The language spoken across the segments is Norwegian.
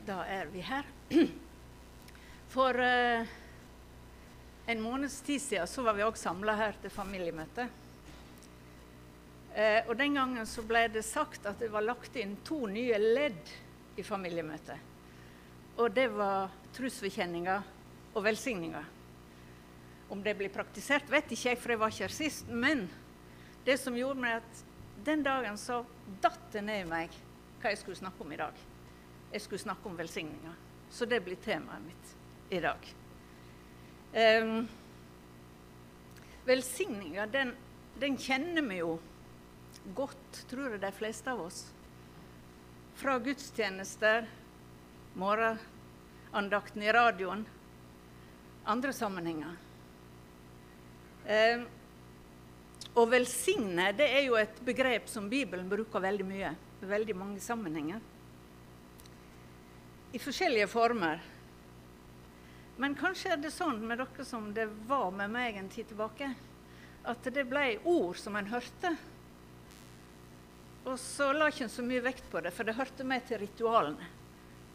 Da er vi her. For eh, en måneds tid siden så var vi òg samla her til familiemøte. Eh, og Den gangen så ble det sagt at det var lagt inn to nye ledd i familiemøtet. Og det var trosbekjenninga og velsigninga. Om det blir praktisert, vet ikke jeg, for jeg var ikke her sist. Men det som gjorde meg at den dagen så datt det ned i meg hva jeg skulle snakke om i dag. Jeg skulle snakke om velsigninga. Så det blir temaet mitt i dag. Um, velsigninga, den, den kjenner vi jo godt, tror jeg de fleste av oss. Fra gudstjenester, morgenandakten i radioen, andre sammenhenger. Um, å velsigne det er jo et begrep som Bibelen bruker veldig mye. I veldig mange sammenhenger. I forskjellige former. Men kanskje er det sånn med dere som det var med meg en tid tilbake, at det ble ord som en hørte. Og så la ikke en så mye vekt på det, for det hørte med til ritualene.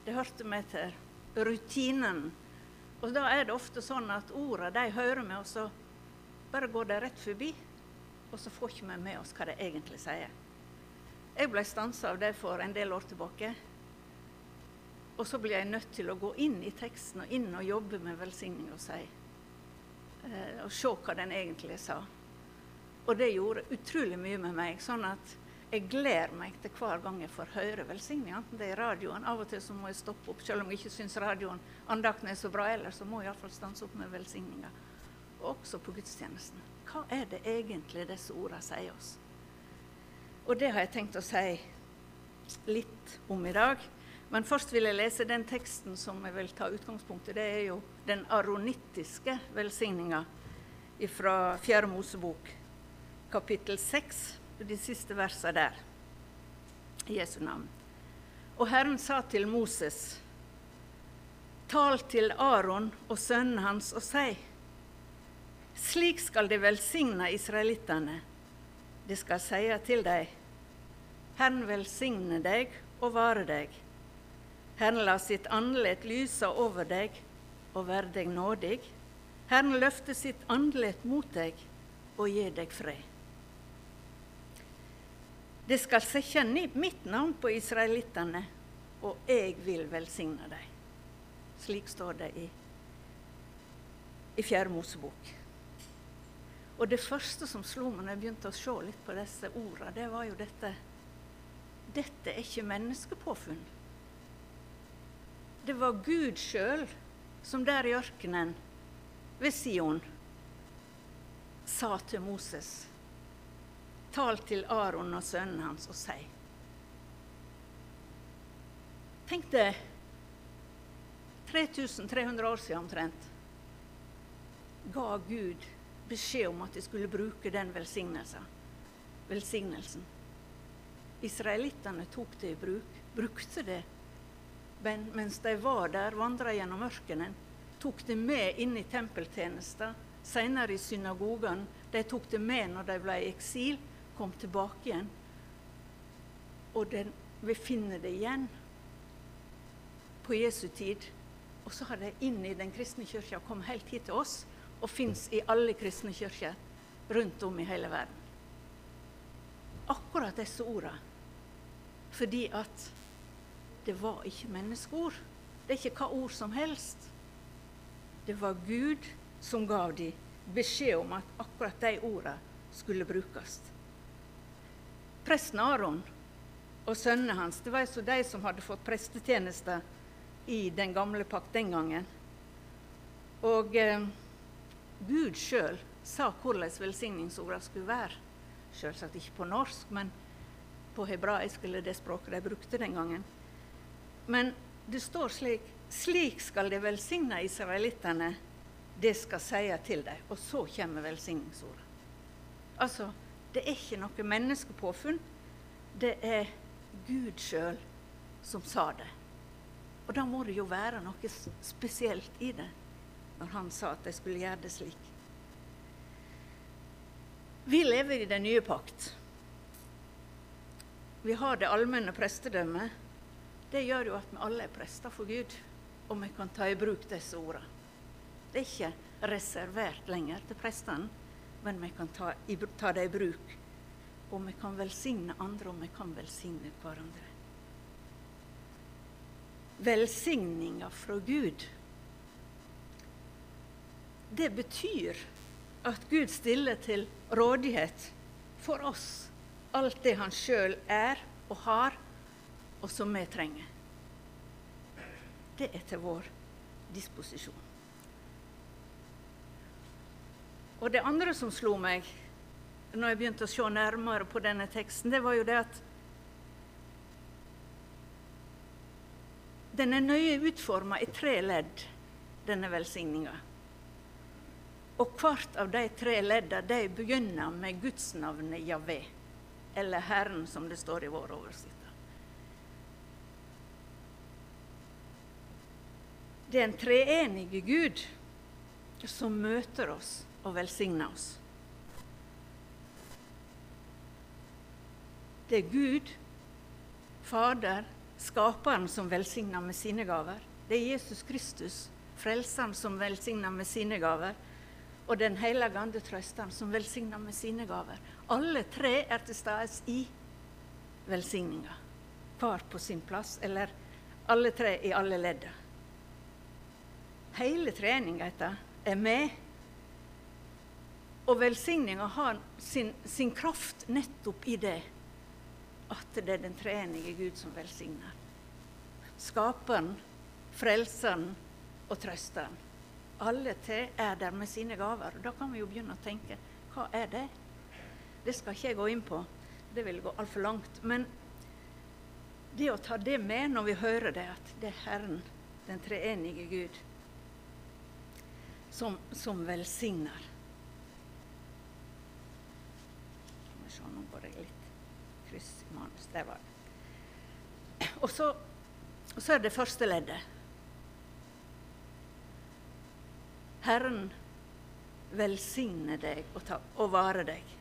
Det hørte med til rutinen. Og da er det ofte sånn at ordene de hører med, og så bare går de rett forbi og så får ikke vi med oss hva det egentlig sier. Jeg ble stansa av det for en del år tilbake. Og så blir jeg nødt til å gå inn i teksten og inn og jobbe med velsigning og si. Eh, og se hva den egentlig sa. Og det gjorde utrolig mye med meg. sånn at jeg gleder meg til hver gang jeg får høre velsigning, enten det er i radioen. Av og til så må jeg stoppe opp, selv om jeg ikke syns radioen andakten er så bra ellers, så må jeg iallfall stanse opp med velsigninga. Også på gudstjenesten hva er det egentlig disse ordene sier oss? Og det har jeg tenkt å si litt om i dag. Men først vil jeg lese den teksten som jeg vil ta utgangspunkt i. Det er jo den aronittiske velsigninga fra 4. Mosebok, kapittel 6, de siste versene der. I Jesu navn. Og Herren sa til Moses.: Tal til Aron og sønnen hans og si:" Slik skal de velsigne israelittene. De skal si til deg, Herren velsigne deg og vare deg. Herren la sitt andlet lyse over deg og være deg nådig. Herren løfte sitt andlet mot deg og gi deg fred. Det skal sette mitt navn på israelittene, og jeg vil velsigne dem. Slik står det i, i Fjerde. Og det første som slo meg når jeg begynte å se litt på disse ordene, det var jo dette Dette er ikke menneskepåfunn. Det var Gud sjøl som der i ørkenen ved Sion sa til Moses Tal til Aron og sønnen hans og si Tenk deg 3300 år siden omtrent ga Gud beskjed om at de skulle bruke den velsignelsen. Israelittene tok det i bruk, brukte det men mens de var der, vandra gjennom ørkenen. Tok de med inn i tempeltjenester, senere i synagogen. De tok det med når de ble i eksil, kom tilbake igjen. Og den, vi finner det igjen på Jesu tid. Og så har de inn i den kristne kirka kommet helt hit til oss og fins i alle kristne kirker rundt om i hele verden. Akkurat disse ordene. Fordi at det var ikke menneskeord. Det er ikke hva ord som helst. Det var Gud som gav dem beskjed om at akkurat de ordene skulle brukes. Presten Aron og sønnene hans det var altså de som hadde fått prestetjenester i den gamle pakt den gangen. Og... Eh, Gud sjøl sa hvordan velsigningsordene skulle være. Selvsagt ikke på norsk, men på hebraisk, eller det språket de brukte den gangen. Men det står slik Slik skal de velsigne israelittene, det skal sie til dem. Og så kommer velsigningsordet. Altså, det er ikke noe menneskepåfunn. Det er Gud sjøl som sa det. Og da må det jo være noe spesielt i det når han sa at de skulle gjøre det slik. Vi lever i den nye pakt. Vi har det allmenne prestedømmet, det gjør jo at vi alle er prester for Gud, og vi kan ta i bruk disse ordene. Det er ikke reservert lenger til prestene, men vi kan ta, i, ta det i bruk. Og vi kan velsigne andre, og vi kan velsigne hverandre. Velsigninga fra Gud, det betyr at Gud stiller til rådighet for oss alt det han sjøl er og har, og som vi trenger. Det er til vår disposisjon. Og det andre som slo meg når jeg begynte å se nærmere på denne teksten, det var jo det at den er nøye utforma i tre ledd, denne velsigninga. Og hvert av de tre ledda de begynner med gudsnavnet Javé, eller Herren, som det står i vår oversikt. Det er en treenige Gud som møter oss og velsigner oss. Det er Gud, Fader, Skaperen, som velsigner med sine gaver. Det er Jesus Kristus, Frelseren, som velsigner med sine gaver. Og Den hellige ande, trøsteren, som velsigner med sine gaver. Alle tre er til stede i velsigninga. Hver på sin plass, eller alle tre i alle ledda. Hele treenigheta er med. Og velsigninga har sin, sin, kraft nettopp i det at det er den treenige Gud som velsigner. Skaperen, frelseren og trøsteren. Alle tre er der med sine gaver. og Da kan vi jo begynne å tenke hva er det? Det skal ikke jeg gå inn på, det vil gå altfor langt. Men det å ta det med når vi hører det, at det er Herren, den treenige Gud, som, som velsigner. Nå går jeg litt kryss i manus. Der var det. Og så, og så er det første leddet. Herren velsigne deg og, ta, og vare deg.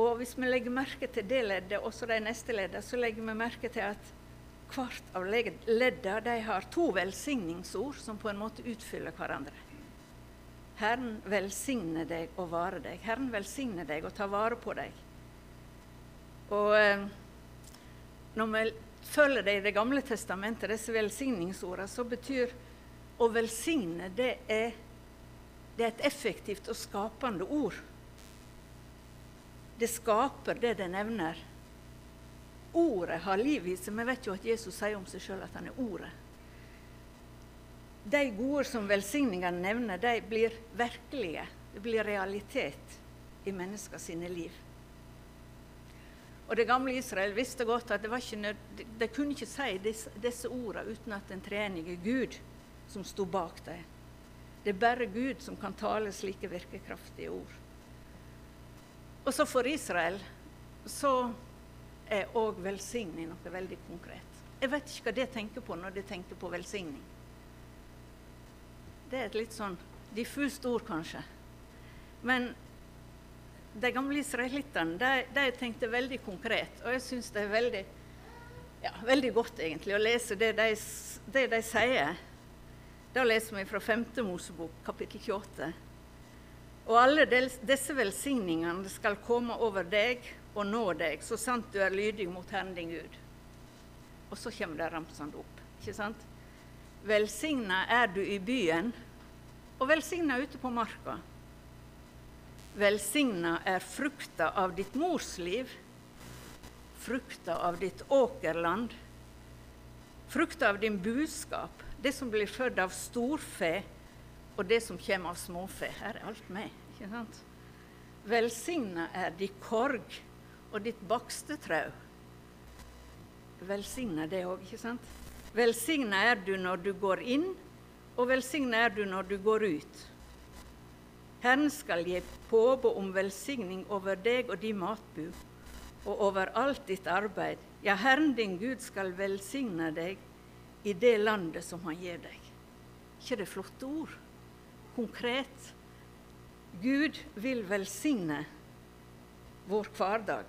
Og hvis vi legger merke til det leddet, også de neste leddene, så legger vi merke til at hvert av leddene har to velsigningsord som på en måte utfyller hverandre. Herren velsigne deg og vare deg. Herren velsigne deg og ta vare på deg. Og eh, når vi følger det i Det gamle testamentet, disse velsigningsordene, så betyr å velsigne det er, det er et effektivt og skapende ord. Det skaper det det nevner Ordet har liv i seg. Vi vet jo at Jesus sier om seg sjøl at han er Ordet. De gode som velsigningene nevner, de blir virkelige. Det blir realitet i mennesker sine liv. Og Det gamle Israel visste godt at de, de kunne ikke si disse, disse ordene uten at den treenige Gud som sto bak dem. Det er bare Gud som kan tale slike virkekraftige ord. Og så for Israel så er òg i noe veldig konkret. Jeg vet ikke hva de tenker på når de tenker på velsigning. Det er et litt sånn diffust ord, kanskje. Men de gamle israelittene de, de, tenkte veldig konkret, og jeg syns det er veldig, ja, veldig godt egentlig å lese det de, det de sier. Da leser vi fra 5. Mosebok, kapittel 28. Og alle disse velsigningene skal komme over deg og nå deg, så sant du er lydig mot Herren din Gud. Og så kommer det ramsende opp. ikke sant? Velsigna er du i byen, og velsigna ute på marka. Velsigna er frukta av ditt mors liv, frukta av ditt åkerland, frukta av din buskap, det som blir født av storfe, og det som kommer av småfe. Her er alt med. ikke sant? Velsigna er ditt korg, og ditt bakste trau. Velsigna det òg, ikke sant? Velsigna er du når du går inn, og velsigna er du når du går ut. Herren skal gi påbud om velsigning over deg og din matbu, og over alt ditt arbeid. Ja, Herren din Gud skal velsigne deg i det landet som han gir deg. ikke det flotte ord? Konkret. Gud vil velsigne vår hverdag.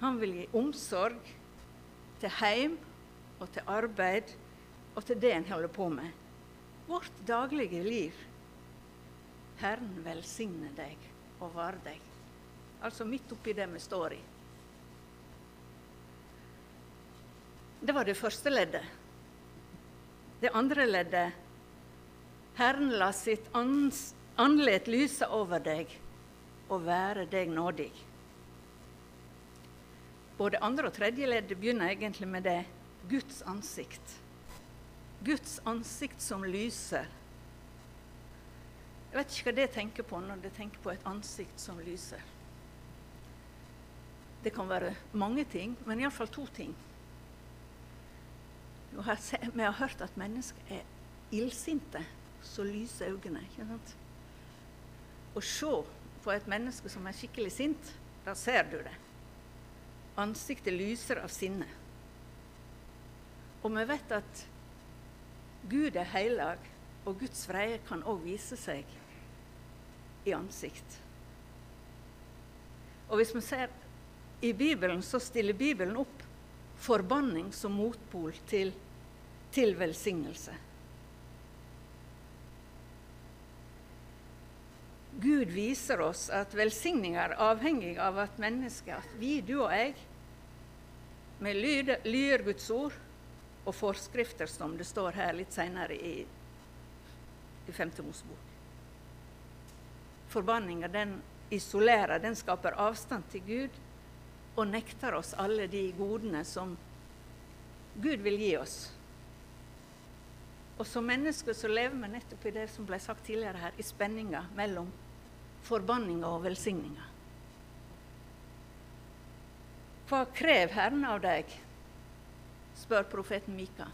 Han vil gi omsorg til heim og til arbeid og til det en holder på med. Vårt daglige liv. Herren velsigne deg og vare deg. Altså midt oppi det vi står i. Det var det første leddet. Det andre leddet Herren la sitt andlet lyse over deg og være deg nådig. Både andre og tredje ledd begynner egentlig med det Guds ansikt. Guds ansikt som lyser. Jeg vet ikke hva det tenker på når det tenker på et ansikt som lyser. Det kan være mange ting, men iallfall to ting. Vi har hørt at mennesker er illsinte, så lyser øynene. ikke sant? Å se på et menneske som er skikkelig sint, da ser du det. Ansiktet lyser av sinne. Og vi vet at Gud er heilag, og Guds vreie kan òg vise seg i ansikt. Og hvis vi ser i Bibelen, så stiller Bibelen opp forbanning som motpol til, til velsignelse. Gud viser oss at velsigning er avhengig av at mennesket, at vi, du og jeg, vi lyder Guds ord og forskrifter, som det står her litt senere i, i 5. Mosebok. Forbanninga den isolerer, den skaper avstand til Gud og nekter oss alle de godene som Gud vil gi oss. Og som mennesker så lever vi nettopp i det som ble sagt tidligere her, i spenninga mellom forbanninga og velsigninga. Hva krever Herren av deg? spør profeten Mika.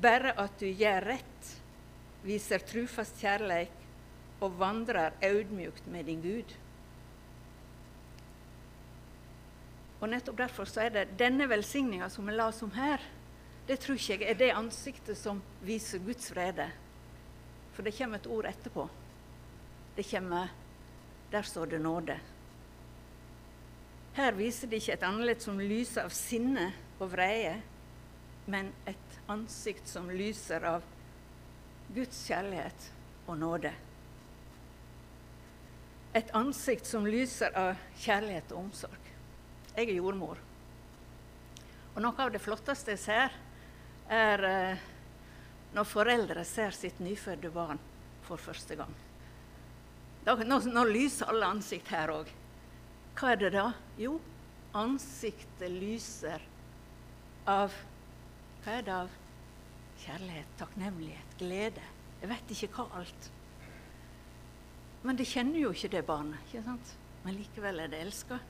Bare at du gjør rett, viser trufast kjærleik og vandrer audmjukt med din Gud. Og nettopp derfor så er det denne velsigninga som vi las om her, det tror ikke jeg er det ansiktet som viser Guds frede. For det kommer et ord etterpå. Det kommer Der står det nåde. Her viser det ikke et annerledes som lyser av sinne og vreie, men et ansikt som lyser av Guds kjærlighet og nåde. Et ansikt som lyser av kjærlighet og omsorg. Jeg er jordmor. Og noe av det flotteste jeg ser, er eh, når foreldre ser sitt nyfødte barn for første gang. Da, nå, nå lyser alle ansikt her òg. Hva er det da? Jo, ansiktet lyser av Hva er det av? Kjærlighet, takknemlighet, glede. Jeg vet ikke hva alt. Men det kjenner jo ikke det barnet. ikke sant? Men likevel er det elska.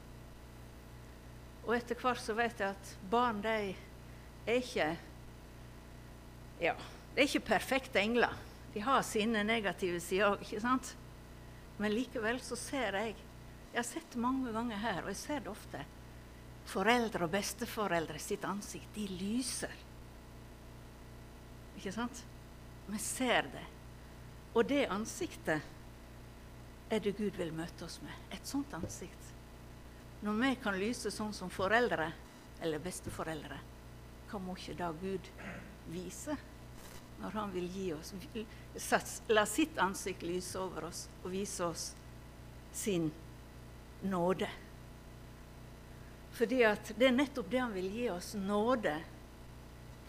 Og etter hvert så vet jeg at barn de er ikke Ja, det er ikke perfekte engler. De har sine negative sider òg, ikke sant? Men likevel så ser jeg jeg har sett det mange ganger her, og jeg ser det ofte. Foreldre og besteforeldre sitt ansikt, de lyser. Ikke sant? Vi ser det. Og det ansiktet er det Gud vil møte oss med. Et sånt ansikt. Når vi kan lyse sånn som foreldre eller besteforeldre, hva må ikke da Gud vise når Han vil gi oss La sitt ansikt lyse over oss og vise oss sin nåde. Fordi at det er nettopp det han vil gi oss nåde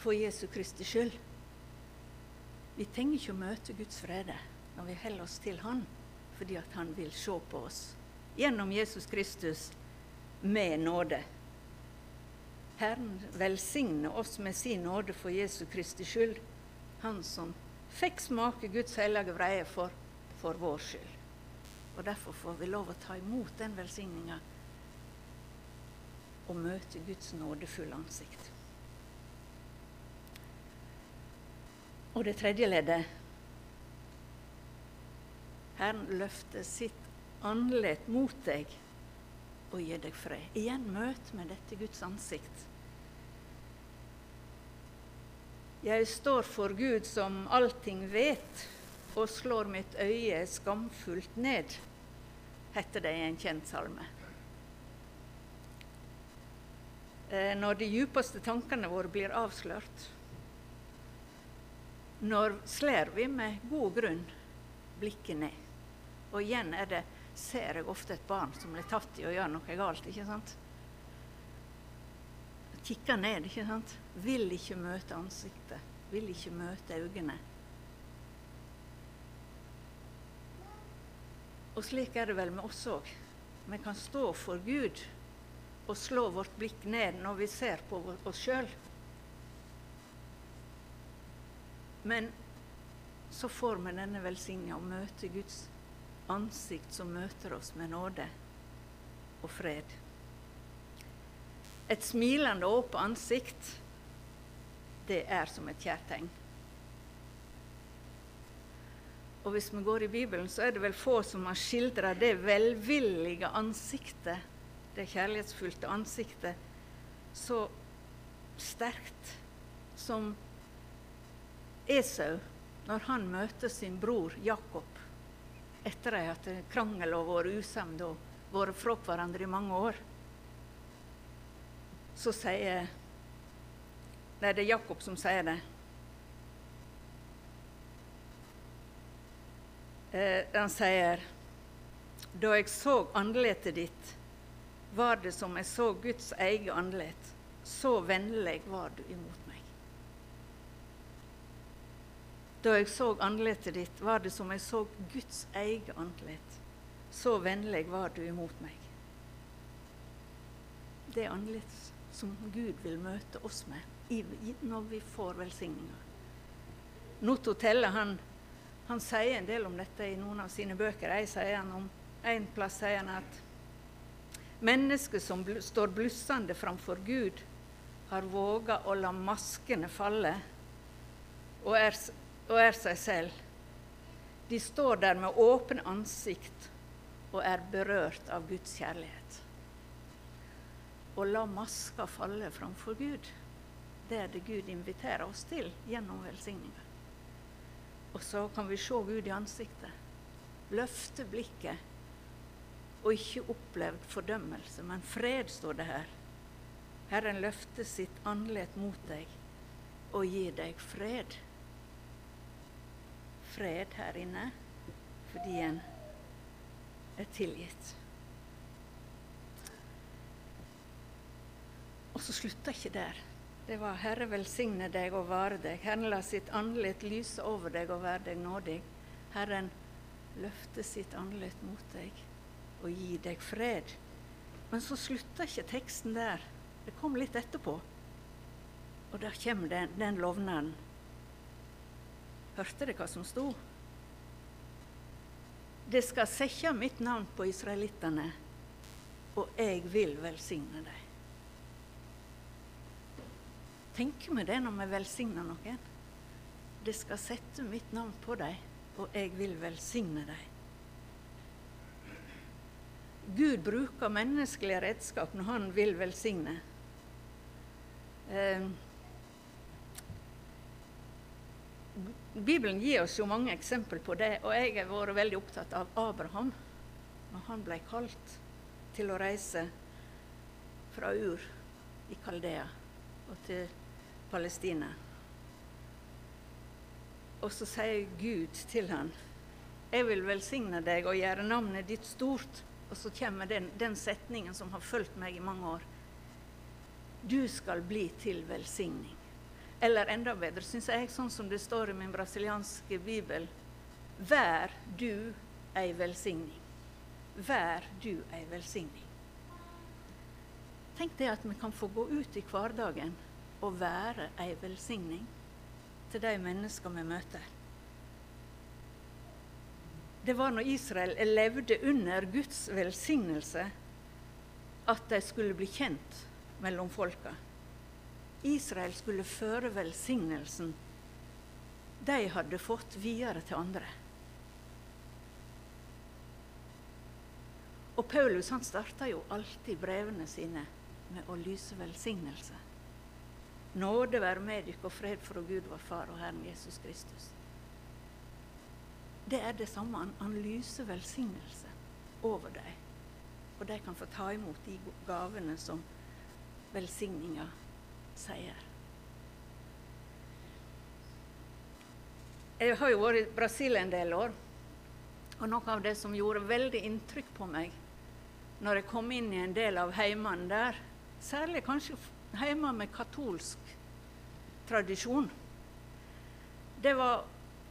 for Jesu Kristi skyld. Vi trenger ikke å møte Guds frede når vi holder oss til Han, fordi at Han vil se på oss gjennom Jesus Kristus med nåde. Herren velsigne oss med sin nåde for Jesu Kristi skyld, Han som fikk smake Guds hellige vreie for, for vår skyld. Og Derfor får vi lov å ta imot den velsigninga og møte Guds nådefulle ansikt. Og det tredje leddet Herren løfter sitt åndelighet mot deg og gir deg fred. Igjen møt med dette Guds ansikt. Jeg står for Gud som allting vet, og slår mitt øye skamfullt ned, heter det i en kjent salme. Eh, når de djupeste tankene våre blir avslørt, når slår vi med god grunn blikket ned. Og igjen er det, ser jeg ofte et barn som blir tatt i å gjøre noe galt. ikke sant? Kikker ned, ikke sant? Vil ikke møte ansiktet. Vil ikke møte øynene. Og slik er det vel med oss òg. Vi kan stå for Gud og slå vårt blikk ned når vi ser på oss sjøl. Men så får vi denne velsigna å møte Guds ansikt som møter oss med nåde og fred. Et smilende og åpent ansikt, det er som et kjærtegn. Og hvis vi går i Bibelen, så er det vel få som har skildra det velvillige ansiktet, det kjærlighetsfullte ansiktet, så sterkt som Esau når han møter sin bror Jakob etter at krangel og vært usemd og vært fra hverandre i mange år. Så sier Nei, det er Jakob som sier det. Eh, han sier Da jeg så andletet ditt, var det som jeg så Guds eget andlet. Så vennlig var du imot meg. Da jeg så andletet ditt, var det som jeg så Guds eget andlet. Så vennlig var du imot meg. Det er andlet som Gud vil møte oss med når vi får velsigninga. Notto Telle han, han, sier en del om dette i noen av sine bøker. Jeg sier han om En plass sier han at mennesket som bl står blussende framfor Gud, har våga å la maskene falle og er og er seg selv. De står der med åpne ansikt og er berørt av Guds kjærlighet. Å la maska falle framfor Gud, det er det Gud inviterer oss til gjennom velsigninga. Og så kan vi se Gud i ansiktet, løfte blikket og ikke opplevd fordømmelse, men fred, står det her. Herren løfter sitt andlet mot deg og gir deg fred fred her inne fordi en er tilgitt. Og så slutta ikke der. Det var 'Herre velsigne deg og vare deg'. Herren la sitt andlet lyse over deg og være deg nådig. Herren løfte sitt andlet mot deg og gi deg fred. Men så slutta ikke teksten der. Det kom litt etterpå. Og der kommer den, den lovnaden. Hørte dere hva som sto? Det skal sette mitt navn på israelittene, og jeg vil velsigne dem. Tenker vi det når vi velsigner noen? Det skal sette mitt navn på dem, og jeg vil velsigne dem. Gud bruker menneskelige redskap når han vil velsigne. Eh, Bibelen gir oss jo mange eksempler på det, og jeg har vært veldig opptatt av Abraham når han ble kalt til å reise fra Ur i Kaldea og til Palestina. Og så sier Gud til han, 'Jeg vil velsigne deg og gjøre navnet ditt stort.' Og så kommer den, den setningen som har fulgt meg i mange år. 'Du skal bli til velsigning'. Eller enda bedre, syns jeg, sånn som det står i min brasilianske bibel Vær du ei velsigning. Vær du ei velsigning. Tenk det at vi kan få gå ut i hverdagen og være ei velsigning til de mennesker vi møter. Det var når Israel levde under Guds velsignelse, at de skulle bli kjent mellom folka. Israel skulle føre velsignelsen de hadde fått, videre til andre. Og Paulus han starta jo alltid brevene sine med å lyse velsignelse. Nåde være med dere og fred fra Gud vår Far og Herren Jesus Kristus. Det er det samme. Han, han lyser velsignelse over dem. Og de kan få ta imot de gavene som velsigninga sier. Jeg har jo vært i Brasil en del år. Og noe av det som gjorde veldig inntrykk på meg når jeg kom inn i en del av heimene der, særlig kanskje hjemme med katolsk tradisjon, det var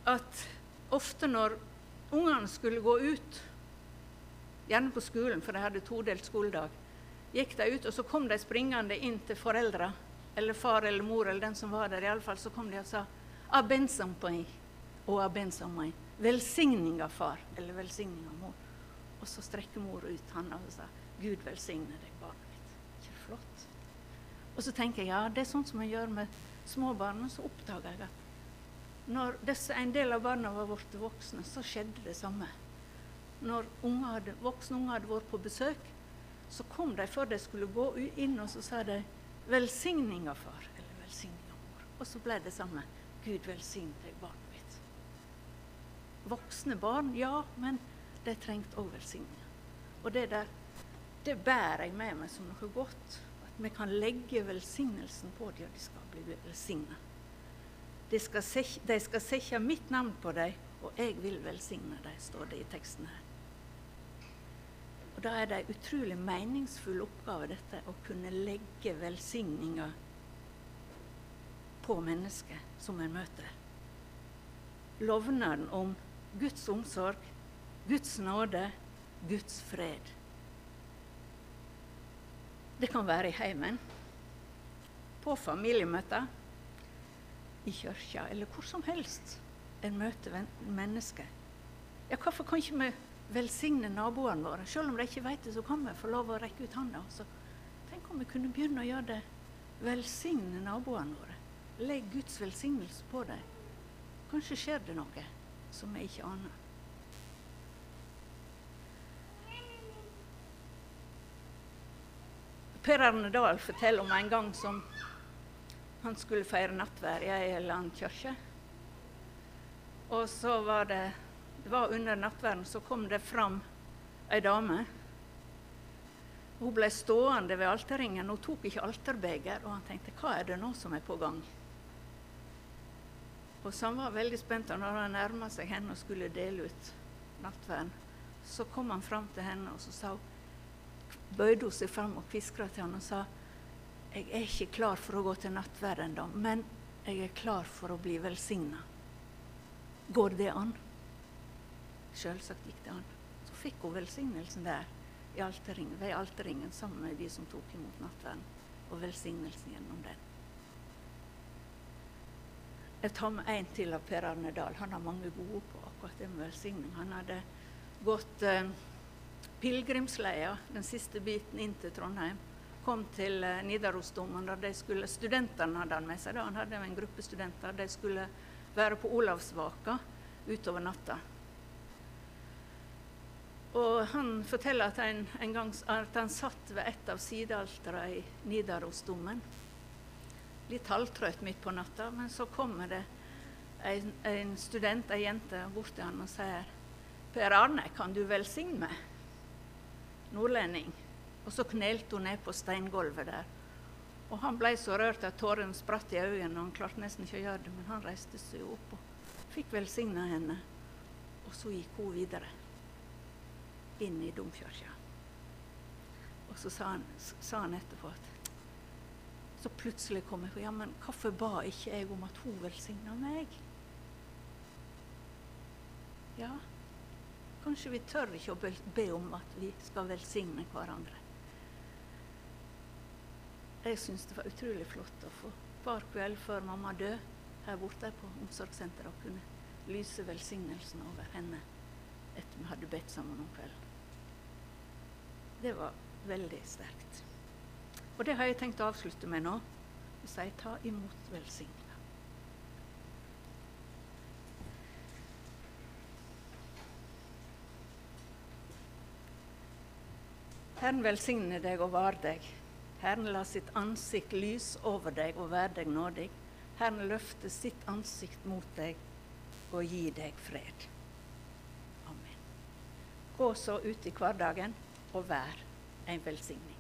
at ofte når ungene skulle gå ut, gjerne på skolen, for de hadde todelt skoledag, gikk de ut, og så kom de springende inn til foreldra, eller far eller mor eller den som var der. i alle fall, Så kom de og sa og 'abensom meg'. Velsigning av far eller velsigning av mor. Og så strekker mor ut handa og sa 'Gud velsigne deg, barnet mitt'. Ikke flott? Og så tenker jeg ja, det er sånn som man gjør med små barn. Og så oppdager jeg at når disse, en del av barna var blitt voksne, så skjedde det samme. Når unge hadde, voksne unger hadde vært på besøk, så kom de før de skulle gå inn, og så sa de 'velsigninga far' eller 'velsigning av mor'. Og så ble det samme. Gud velsigne deg, barnet mitt'. voksne barn, ja, men de trengte òg velsigning. Og det der, det bærer jeg med meg som noe godt. Vi kan legge velsignelsen på dem, og de skal bli velsigna. De de skal sette mitt navn på dem, og jeg vil velsigne dem, står det i teksten her. Og Da er det en utrolig meningsfull oppgave dette, å kunne legge velsigninga på mennesket som en møter. Lovnaden om Guds omsorg, Guds nåde, Guds fred. Det kan være i heimen, på familiemøter, i kirka eller hvor som helst en møter mennesker. Ja, hvorfor kan ikke vi velsigne naboene våre? Selv om de ikke vet det, så kan vi få lov å rekke ut hånda. Tenk om vi kunne begynne å gjøre det. Velsigne naboene våre. Legg Guds velsignelse på dem. Kanskje skjer det noe som vi ikke aner. Per Arne Dahl forteller om en gang som han skulle feire nattvær i ei eller annen kirke. Og så var det, det var under nattverden så kom det fram ei dame. Hun ble stående ved alterringen. Hun tok ikke alterbeger, og han tenkte hva er det nå som er på gang? Og så han var veldig spent og når han nærma seg henne og skulle dele ut nattverden. Så kom han fram til henne og så sa hun, bøyde hun seg fram og kviskra til han og sa jeg er ikke klar for å gå til nattverd ennå, men jeg er klar for å bli velsigna. Går det an? Selvsagt gikk det an. Så fikk hun velsignelsen der i alteringen, ved alterringen sammen med de som tok imot nattverden, og velsignelsen gjennom den. Jeg tar med en til av Per Arne Dahl. Han har mange gode på akkurat det med velsigning. Han hadde gått eh, pilegrimsleia den siste biten inn til Trondheim. Kom til eh, Nidarosdomen. da de skulle, Studentene hadde han med seg. da. Han hadde en gruppe studenter. De skulle være på Olavsvaka utover natta. Og Han forteller at, en, en gang, at han satt ved et av sidealtera i Nidarosdomen litt halvtrøtt midt på natta. Men så kommer det en, en student, ei jente, bort til han og sier Per Arne, kan du velsigne meg? Nordlending. Og så knelte hun ned på steingulvet der. Og han ble så rørt at tårene spratt i øynene. og Han klarte nesten ikke å gjøre det, men han reiste seg opp og fikk velsigna henne. Og så gikk hun videre inn i domkirka. Og så sa han, sa han etterpå at så plutselig kom jeg på ja, men hvorfor ba ikke jeg om at hun velsigna meg? Ja, kanskje vi tør ikke å be om at vi skal velsigne hverandre. Jeg syns det var utrolig flott å få hver kveld før mamma døde her borte på omsorgssenteret og kunne lyse velsignelsen over henne etter vi hadde bedt sammen om kvelden. Det var veldig sterkt. Og det har jeg tenkt å avslutte med nå. Og si ta imot velsigninga. Herren velsigne deg og vare deg. Herren la sitt ansikt lys over deg og være deg nådig. Herren løfte sitt ansikt mot deg og gi deg fred. Amen. Gå så ut i hverdagen og vær en velsigning.